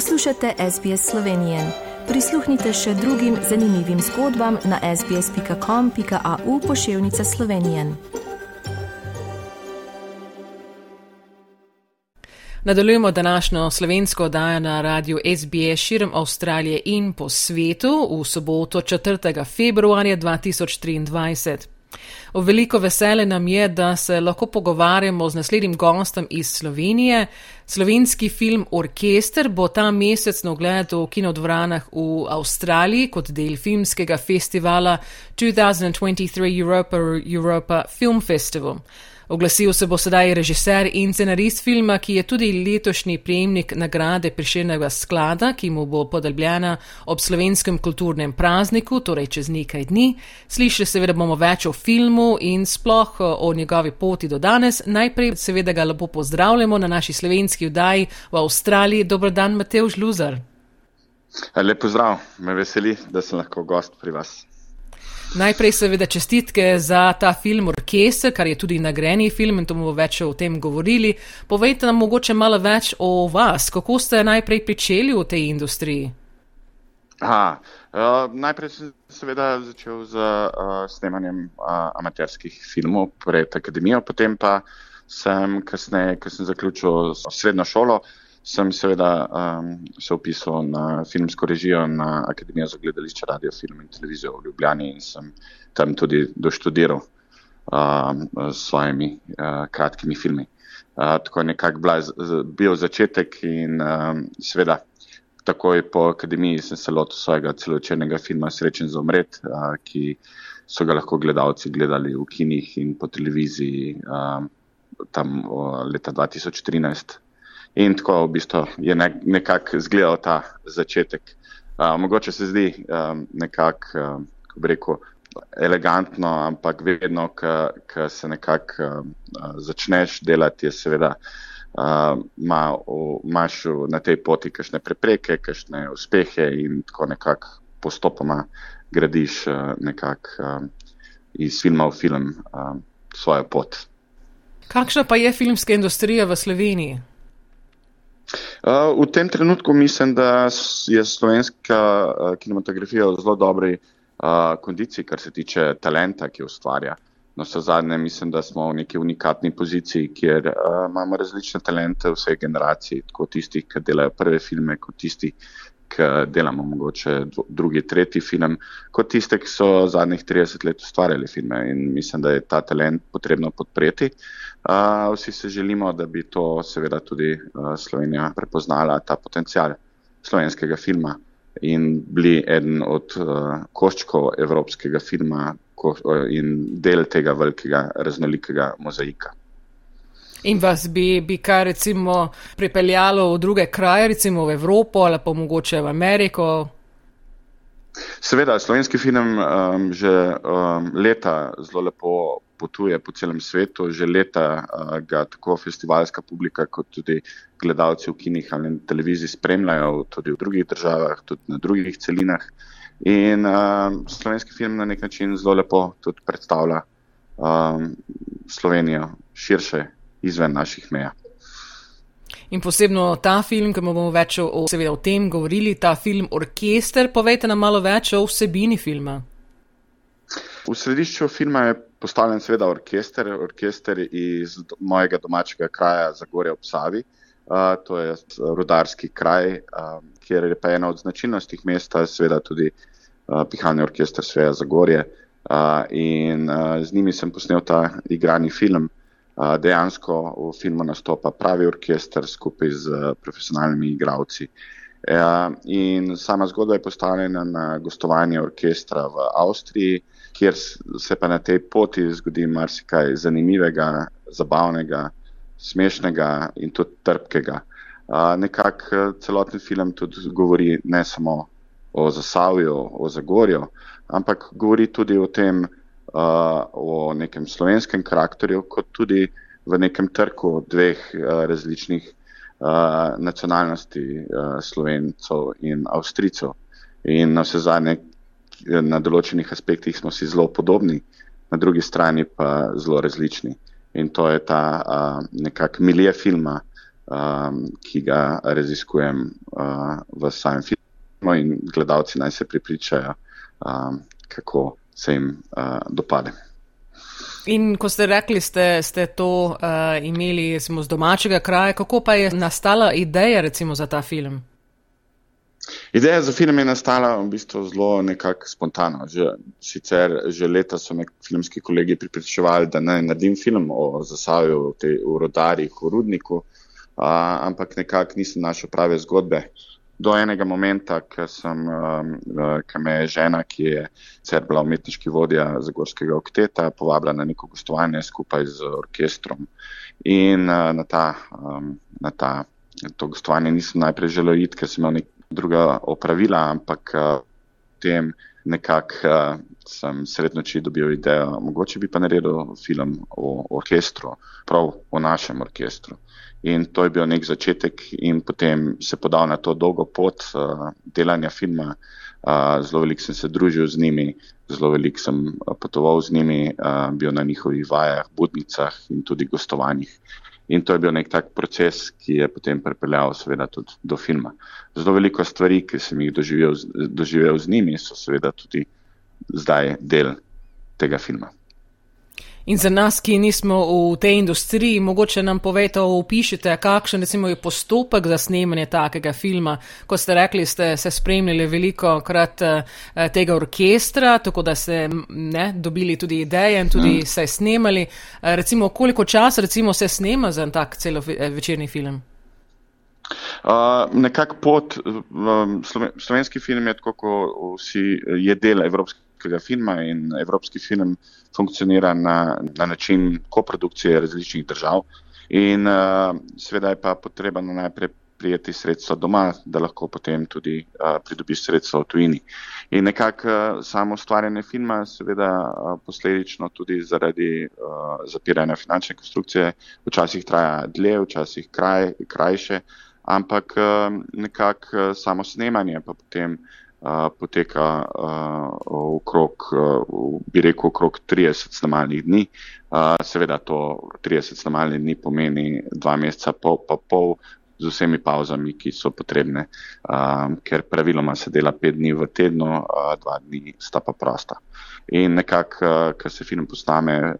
Poslušate SBS Slovenije. Prisluhnite še drugim zanimivim zgodbam na sbsp.com.au pošiljka Slovenije. Nadaljujemo današnjo slovensko oddajo na radiju SBS širom Avstralije in po svetu v soboto 4. februarja 2023. V veliko vesele nam je, da se lahko pogovarjamo z naslednjim gostom iz Slovenije. Slovenski film Orkester bo ta mesec na ogled v kinodvoranah v Avstraliji kot del filmskega festivala 2023 Europa, Europa Film Festival. Oglasil se bo sedaj režiser in scenarist filma, ki je tudi letošnji prejemnik nagrade priširnega sklada, ki mu bo podeljena ob slovenskem kulturnem prazniku, torej čez nekaj dni. Slišali seveda bomo več o filmu in sploh eh, o njegovi poti do danes. Najprej seveda ga lepo pozdravljamo na naši slovenski vdaji v Avstraliji. Dobr dan, Mateo Žluzar. Lep pozdrav, me veseli, da sem lahko gost pri vas. Najprej seveda čestitke za ta film Orkester, kar je tudi nagrajeni film in to bomo več o tem govorili. Povejte nam mogoče malo več o vas, kako ste najprej pričeli v tej industriji? Aha, uh, najprej sem seveda začel z uh, snemanjem uh, amaterskih filmov pred akademijo, potem pa sem kasneje, ko sem zaključil srednjo šolo, uh, sem seveda um, se upisal na filmsko režijo na Akademijo za gledališče, radio, film in televizijo v Ljubljani in sem tam tudi doštudiral um, s svojimi uh, kratkimi filmi. Uh, tako je nekako bil začetek in um, seveda takoj po akademiji sem se lotil svojega celočenega filma Srečen za umret, uh, ki so ga lahko gledalci gledali v kinih in po televiziji um, tam uh, leta 2013. In tako v bistvu je nekako izgledal ta začetek. Uh, mogoče se zdi um, nekako, um, kako bi rekel, elegantno, ampak vedno, ko se nekako um, začneš delati, je seveda. Uh, Imáš uh, na tej poti kakšne prepreke, kakšne uspehe, in tako nekako postopoma gradiš uh, nekako um, iz filma v film um, svojo pot. Kakšna pa je filmska industrija v Sloveniji? Uh, v tem trenutku mislim, da je slovenska uh, kinematografija v zelo dobri uh, kondiciji, kar se tiče talenta, ki ustvarja. No, vse zadnje mislim, da smo v neki unikatni poziciji, kjer uh, imamo različne talente vseh generacij, tako tistih, ki delajo prve filme, kot tisti, ki delamo mogoče drugi, tretji film, kot tiste, ki so zadnjih 30 let ustvarjali filme. In mislim, da je ta talent potrebno podpreti. Uh, vsi se želimo, da bi to seveda tudi Slovenija prepoznala, ta potencial slovenskega filma in bili eden od koščkov evropskega filma in del tega velikega raznolikega mozaika. In vas bi, bi kar recimo pripeljalo v druge kraje, recimo v Evropo ali pa mogoče v Ameriko? Seveda, slovenski film um, že um, leta zelo lepo potuje po celem svetu, že leta uh, ga tako festivalska publika, kot tudi gledalci v kinih ali na televiziji spremljajo, tudi v drugih državah, tudi na drugih celinah. In uh, slovenski film na nek način zelo lepo tudi predstavlja um, Slovenijo širše izven naših meja. In posebno ta film, ki bomo več o, seveda, o tem govorili, ta film Orkester, povejte nam malo več o vsebini filma. V središču filma je postavljen seveda orkester, orkester iz mojega domačega kraja Zagorja ob Savi. Uh, to je rudarski kraj, uh, kjer je pa ena od značilnosti mesta, seveda tudi uh, pihalni orkester Sveja Zagorje. Uh, in uh, z njimi sem posnel ta igrani film. Dejansko v filmu nastopa pravi orkester skupaj z uh, profesionalnimi igravci. Uh, in sama zgodba je postavljena na gostovanje orkestra v Avstriji, kjer se pa na tej poti zgodi marsikaj zanimivega, zabavnega, smešnega in tudi trpkega. Nekako celoten film tudi govori ne samo o Zasavju, o Zagorju, ampak govori tudi o tem, uh, o nekem slovenskem karakterju, kot tudi v nekem trku dveh uh, različnih uh, nacionalnosti, uh, slovencev in avstrijcev. In na vse zadnje, na določenih aspektih smo si zelo podobni, na drugi strani pa zelo različni. In to je ta uh, nekak milije filma, um, ki ga raziskujem uh, v samem filmu in gledalci naj se pripričajo, um, kako se jim uh, dopade. In ko ste rekli, ste, ste to uh, imeli recimo, z domačega kraja, kako pa je nastala ideja recimo, za ta film? Ideja za film je nastala v bistvu zelo nekako spontano. Že, sicer že leta so me filmski kolegi pripričevali, da naj naredim film o zasavju v rodarjih, v rudniku, uh, ampak nekako nisem našel prave zgodbe. Uh, do enega momenta, ko um, me je žena, ki je sicer bila umetniški vodja Zagorskega okteta, povabila na neko gostovanje skupaj z orkestrom. In uh, na, ta, um, na ta, to gostovanje nisem najprej želel iti, ker sem imel nek druga opravila, ampak uh, potem nekako uh, sem sred noči dobil idejo, mogoče bi pa naredil film o orkestru, prav o našem orkestru. In to je bil nek začetek, in potem se podal na to dolgo pot uh, delanja filma. Uh, zelo veliko sem se družil z njimi, zelo veliko sem potoval z njimi, uh, bil na njihovih vajah, budnicah in tudi gostovanjih. In to je bil nek tak proces, ki je potem pripeljal, seveda, tudi do filma. Zelo veliko stvari, ki sem jih doživel, doživel z njimi, so seveda tudi zdaj del tega filma. In za nas, ki nismo v tej industriji, mogoče nam povete, opišite, kakšen recimo, je postopek za snemanje takega filma. Ko ste rekli, ste se spremljali veliko krat eh, tega orkestra, tako da ste ne, dobili tudi ideje in tudi mm. se snemali. Eh, recimo, koliko časa recimo, se snema za tak celovečerni film? Uh, Nekako pot, um, slovenski film je tako, kot vsi, je del evropskega evropskega filma in evropski film funkcionira na, na način koprodukcije različnih držav. In uh, seveda je pa potrebno najprej prijeti sredstva doma, da lahko potem tudi uh, pridobiš sredstva v tujini. In nekako uh, samo ustvarjanje filma, seveda uh, posledično tudi zaradi uh, zapiranja finančne konstrukcije, včasih traja dlje, včasih kraj, krajše, ampak uh, nekako uh, samo snemanje pa potem poteka okrog, bi rekel, okrog 30 snemalnih dni. Seveda to 30 snemalnih dni pomeni dva meseca pol, pa pol z vsemi pauzami, ki so potrebne, ker praviloma se dela pet dni v tednu, dva dni sta pa prosta. In nekako, ko se film postane,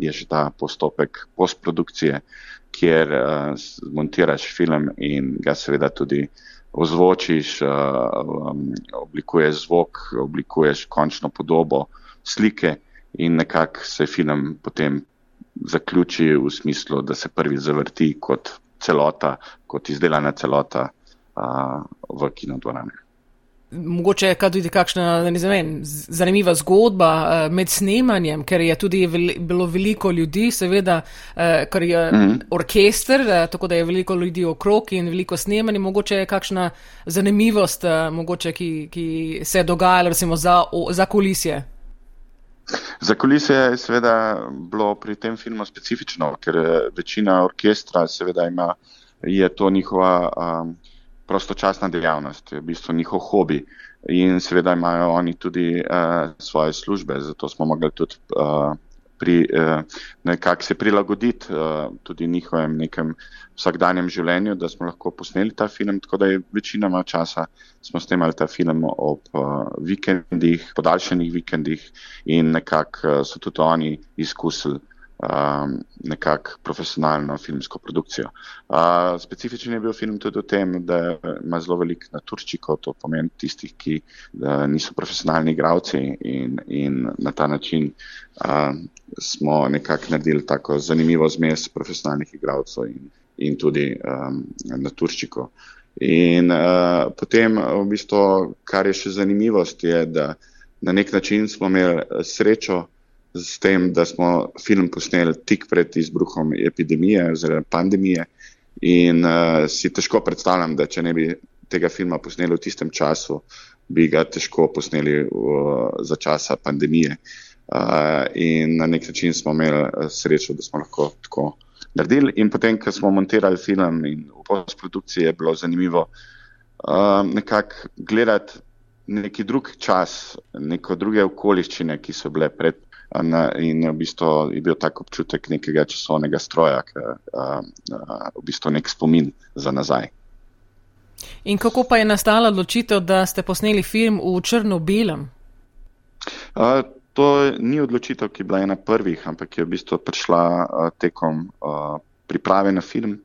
je že ta postopek postprodukcije, kjer montiraš film in ga seveda tudi ozvočiš, uh, um, oblikuješ zvok, oblikuješ končno podobo slike in nekako se film potem zaključi v smislu, da se prvi zavrti kot celota, kot izdelana celota uh, v kinodvorani. Mogoče je tudi kakšna vem, zanimiva zgodba med snemanjem, ker je tudi veli, bilo veliko ljudi, seveda, ker je mm -hmm. orkester, tako da je veliko ljudi okrog in veliko snemanja. Mogoče je kakšna zanimivost, mogoče, ki, ki se je dogajala recimo za, za kulisje. Za kulisje je seveda bilo pri tem filmu specifično, ker večina orkestra seveda ima, je to njihova. Um, prostočasna dejavnost, v bistvu njihov hobi. In seveda imajo oni tudi uh, svoje službe, zato smo mogli tudi uh, pri, uh, nekako se prilagoditi uh, tudi njihovem nekem vsakdanjem življenju, da smo lahko posneli ta film. Tako da je večinoma časa smo snemali ta film ob uh, vikendih, podaljšenih vikendih in nekako uh, so tudi oni izkusili um, nekako profesionalno filmsko produkcijo. Uh, specifičen je bil film tudi v tem, da ima zelo veliko naturčikov, to pomeni tistih, ki uh, niso profesionalni igravci in, in na ta način uh, smo nekako naredili tako zanimivo zmes profesionalnih igravcev in, in tudi um, naturčikov. In uh, potem, v bistvu, kar je še zanimivost, je, da na nek način smo imeli srečo, s tem, da smo film posneli tik pred izbruhom epidemije oziroma pandemije. In uh, si težko predstavljam, da če ne bi tega filma posneli v tistem času, bi ga težko posneli v, za časa pandemije. Uh, in na nek način smo imeli eh, srečo, da smo lahko tako naredili. In potem, ko smo montirali film in v postprodukciji, je bilo zanimivo uh, nekako gledati neki drug čas, neko druge okoliščine, ki so bile pred In v bistvu je bil tak občutek nekega časovnega stroja, ki je v bistvu nek spomin za nazaj. In kako pa je nastala odločitev, da ste posneli film v črno-belem? To ni odločitev, ki je bila ena prvih, ampak je v bistvu prišla uh, tekom uh, priprave na film.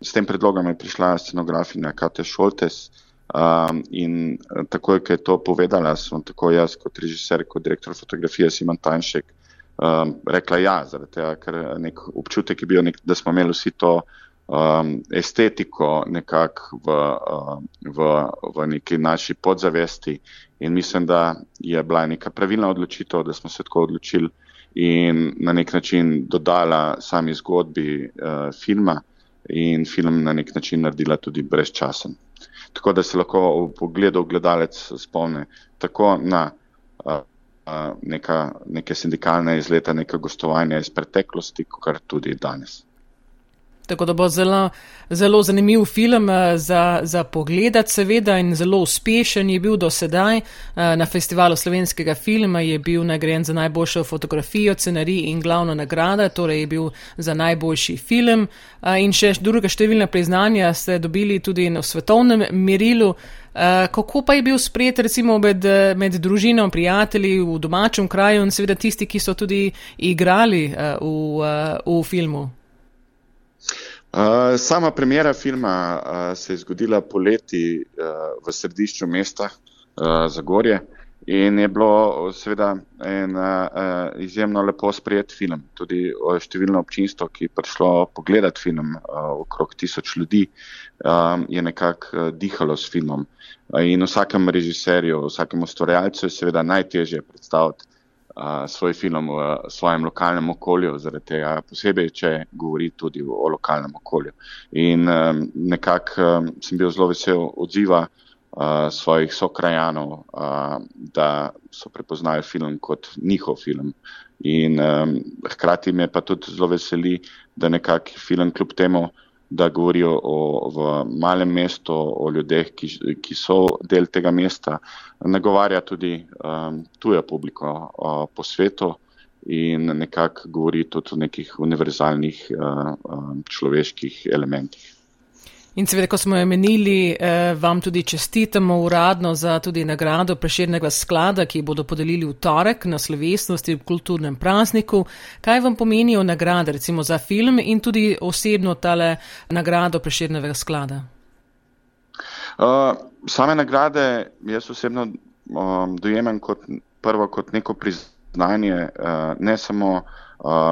S tem predlogom je prišla scenografinja Kate Šoltes um, in takoj, ko je to povedala, sem tako jaz kot režiser, kot direktor fotografije Simon Tanšek um, rekla ja, zaradi tega, ker nek občutek je bil, nek, da smo imeli vsi to um, estetiko nekako v, um, v, v neki naši podzavesti in mislim, da je bila neka pravilna odločitev, da smo se tako odločili in na nek način dodala sami zgodbi uh, filma in film na nek način naredila tudi brezčasen. Tako da se lahko v pogledu gledalec spomne tako na uh, uh, neka, neke sindikalne izleta, neka gostovanja iz preteklosti, kot tudi danes. Tako da bo zelo, zelo zanimiv film eh, za, za pogledati, seveda, in zelo uspešen je bil do sedaj. Eh, na festivalu slovenskega filma je bil nagrajen za najboljšo fotografijo, scenarij in glavno nagrada, torej je bil za najboljši film. Eh, in še druga številna priznanja ste dobili tudi v svetovnem merilu. Kako pa je bil sprejet recimo med, med družino, prijatelji v domačem kraju in seveda tisti, ki so tudi igrali v, v filmu? Uh, sama premjera filma uh, se je zgodila poleti uh, v središču mesta uh, Zagorje in je bilo seveda en uh, izjemno lepo sprejet film. Tudi številno občinstvo, ki je prišlo pogledat film, uh, okrog tisoč ljudi, um, je nekako uh, dihalo s filmom. Uh, in vsakem režiserju, vsakem ustvarjalcu je seveda najtežje predstaviti svoj film v svojem lokalnem okolju, zaradi tega posebej, če govori tudi o lokalnem okolju. In um, nekako um, sem bil zelo vesel odziva uh, svojih sokrajanov, uh, da so prepoznali film kot njihov film. In um, hkrati me pa tudi zelo veseli, da nekako film kljub temu, da govorijo o, v malem mestu, o ljudeh, ki, ki so del tega mesta, nagovarja tudi um, tujo publiko uh, po svetu in nekako govori tudi o nekih univerzalnih uh, um, človeških elementih. In seveda, ko smo omenili, eh, vam tudi čestitamo uradno za tudi nagrado preširnega sklada, ki bodo podelili v torek na slovesnosti v kulturnem prazniku. Kaj vam pomenijo nagrade, recimo za film in tudi osebno tale nagrado preširnega sklada? Uh, same nagrade jaz osebno um, dojemam kot prvo kot neko priznanje, uh, ne samo uh,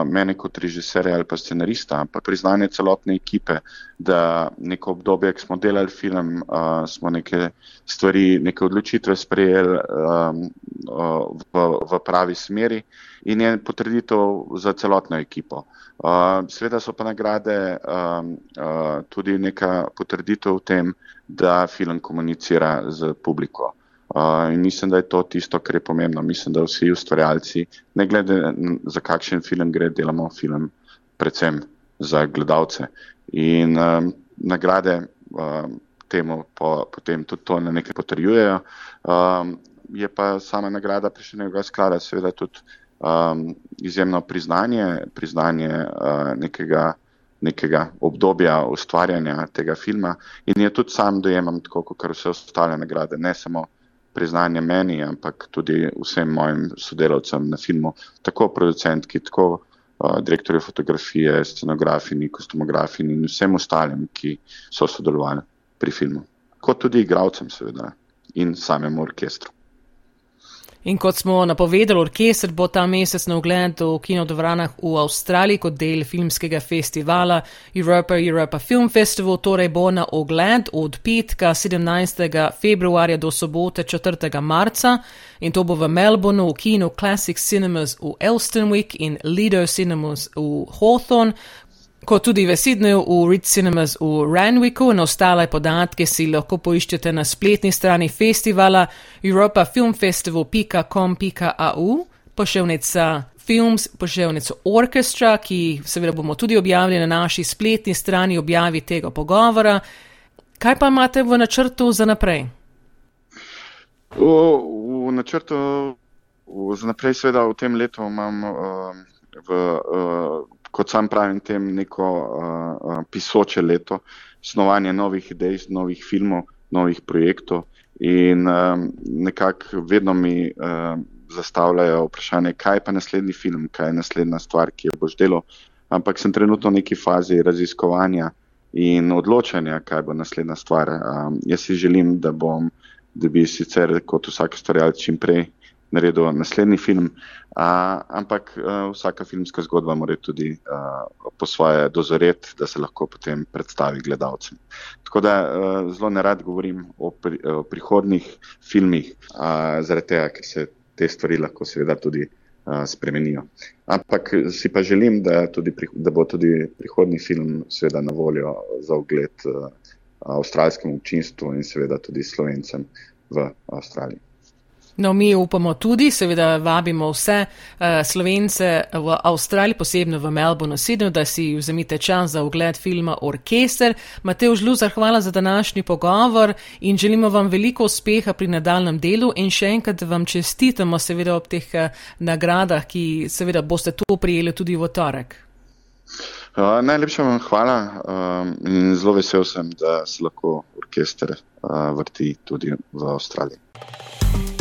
mene kot režiserja ali pa scenarista, ampak priznanje celotne ekipe, da neko obdobje, ki smo delali film, uh, smo neke stvari, neke odločitve sprejeli um, uh, v, v pravi smeri in je potrditev za celotno ekipo. Uh, Sveda so pa nagrade um, uh, tudi neka potrditev v tem, da film komunicira z publiko. Uh, in mislim, da je to tisto, kar je pomembno. Mislim, da vsi ustvarjalci, ne glede za kakšen film gre, delamo film predvsem za gledalce. In um, nagrade um, temu po, potem tudi to na nekaj potrjujejo. Um, je pa sama nagrada prišljenega sklada seveda tudi um, izjemno priznanje, priznanje uh, nekega, nekega obdobja ustvarjanja tega filma in je tudi sam dojemam tako, kot vse ostale nagrade, ne samo priznanje meni, ampak tudi vsem mojim sodelavcem na filmu, tako producentki, tako uh, direktorju fotografije, scenografini, kostumografini in vsem ostalim, ki so sodelovali pri filmu, kot tudi igravcem, seveda, in samemu orkestru. In kot smo napovedali, orkester bo ta mesec na ogled v kinodvoranah v Avstraliji kot del filmskega festivala Europa Europa Film Festival, torej bo na ogled od petka 17. februarja do sobote 4. marca in to bo v Melbourneu v kinu Classic Cinemas v Elstonwick in Lido Cinemas v Hawthorne, kot tudi v Sydneyju, v Ritz Cinemas v Ranwicku in ostale podatke si lahko poiščete na spletni strani festivala europafilmfestival.com.au, poševnica Films, poševnico Orchestra, ki seveda bomo tudi objavili na naši spletni strani objavi tega pogovora. Kaj pa imate v načrtu za naprej? V, v načrtu za naprej, seveda v tem letu imam uh, v. Uh, kot sam pravim, tem neko uh, uh, pisoče leto, snovanje novih idej, novih filmov novih projektov. In um, nekako vedno mi um, zastavljajo vprašanje, kaj pa naslednji film, kaj je naslednja stvar, ki jo boš delal. Ampak sem trenutno v neki fazi raziskovanja in odločanja, kaj bo naslednja stvar. Um, jaz si želim, da, bom, da bi sicer kot vsak ustvarjalec čim prej naredil naslednji film, uh, ampak uh, vsaka filmska zgodba mora tudi uh, po svoje dozoreti, da se lahko potem predstavi gledalcem. Tako da uh, zelo nerad govorim o, pri, o prihodnih filmih, uh, zaradi tega, ker se te stvari lahko seveda tudi uh, spremenijo. Ampak si pa želim, da, tudi, da bo tudi prihodni film seveda na voljo za ogled uh, avstralskemu občinstvu in seveda tudi slovencem v Avstraliji. No, mi upamo tudi, seveda vabimo vse uh, slovence v Avstraliji, posebno v Melbourne, Sydney, da si vzemite čas za ogled filma Orkester. Mateo Žluzar, hvala za današnji pogovor in želimo vam veliko uspeha pri nadaljem delu in še enkrat vam čestitamo seveda ob teh uh, nagradah, ki seveda boste to prijeli tudi v torek. Uh, najlepša vam hvala um, in zelo vesel sem, da se lahko orkester uh, vrti tudi v Avstraliji.